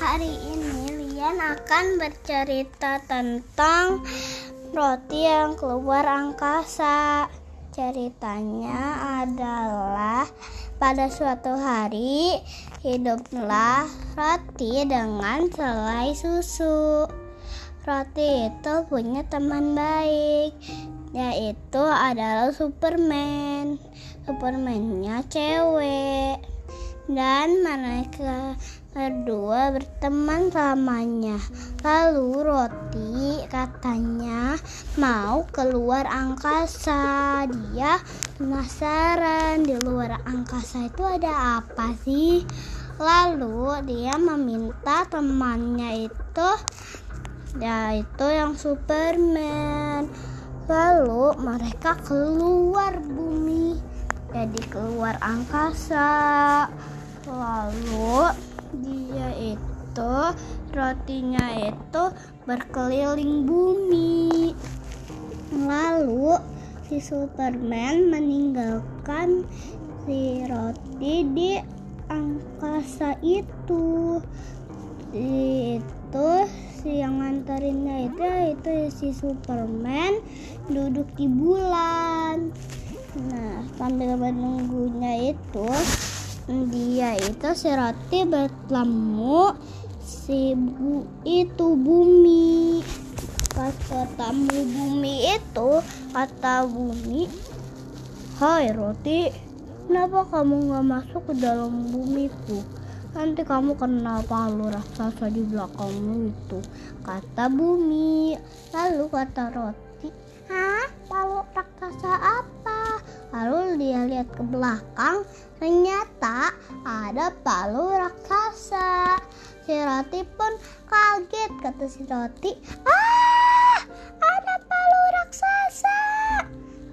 Hari ini Lian akan bercerita tentang roti yang keluar angkasa. Ceritanya adalah pada suatu hari hiduplah roti dengan selai susu. Roti itu punya teman baik, yaitu adalah Superman. Supermannya cewek dan mereka berdua berteman selamanya. Lalu Roti katanya mau keluar angkasa. Dia penasaran di luar angkasa itu ada apa sih? Lalu dia meminta temannya itu yaitu yang Superman. Lalu mereka keluar bumi, jadi keluar angkasa lalu dia itu rotinya itu berkeliling bumi. Lalu si Superman meninggalkan si roti di angkasa itu. Itu si yang ngantarinnya itu itu si Superman duduk di bulan. Nah sambil menunggunya itu dia itu si roti bertemu si bu itu bumi. Pas ketemu bumi itu kata bumi Hai roti kenapa kamu nggak masuk ke dalam bumiku? Nanti kamu kena palu raksasa di belakangmu itu kata bumi. Lalu kata roti hah? Palu raksasa apa lihat ke belakang Ternyata ada palu raksasa. Si Roti pun kaget kata si Roti. Ah, ada palu raksasa.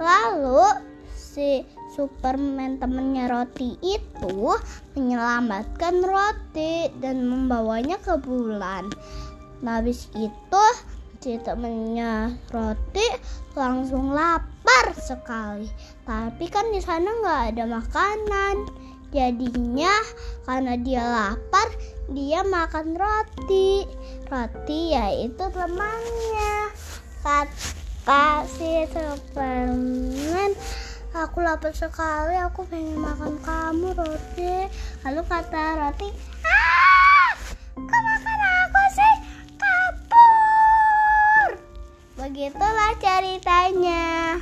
Lalu si Superman temennya Roti itu menyelamatkan Roti dan membawanya ke bulan. Nah, habis itu si temennya Roti langsung lapar sekali. Tapi kan di sana nggak ada makanan. Jadinya karena dia lapar, dia makan roti. Roti yaitu temannya. Kata si Superman, aku lapar sekali, aku pengen makan kamu roti. Lalu kata roti, ah, kau makan aku sih? Kabur. Begitulah ceritanya.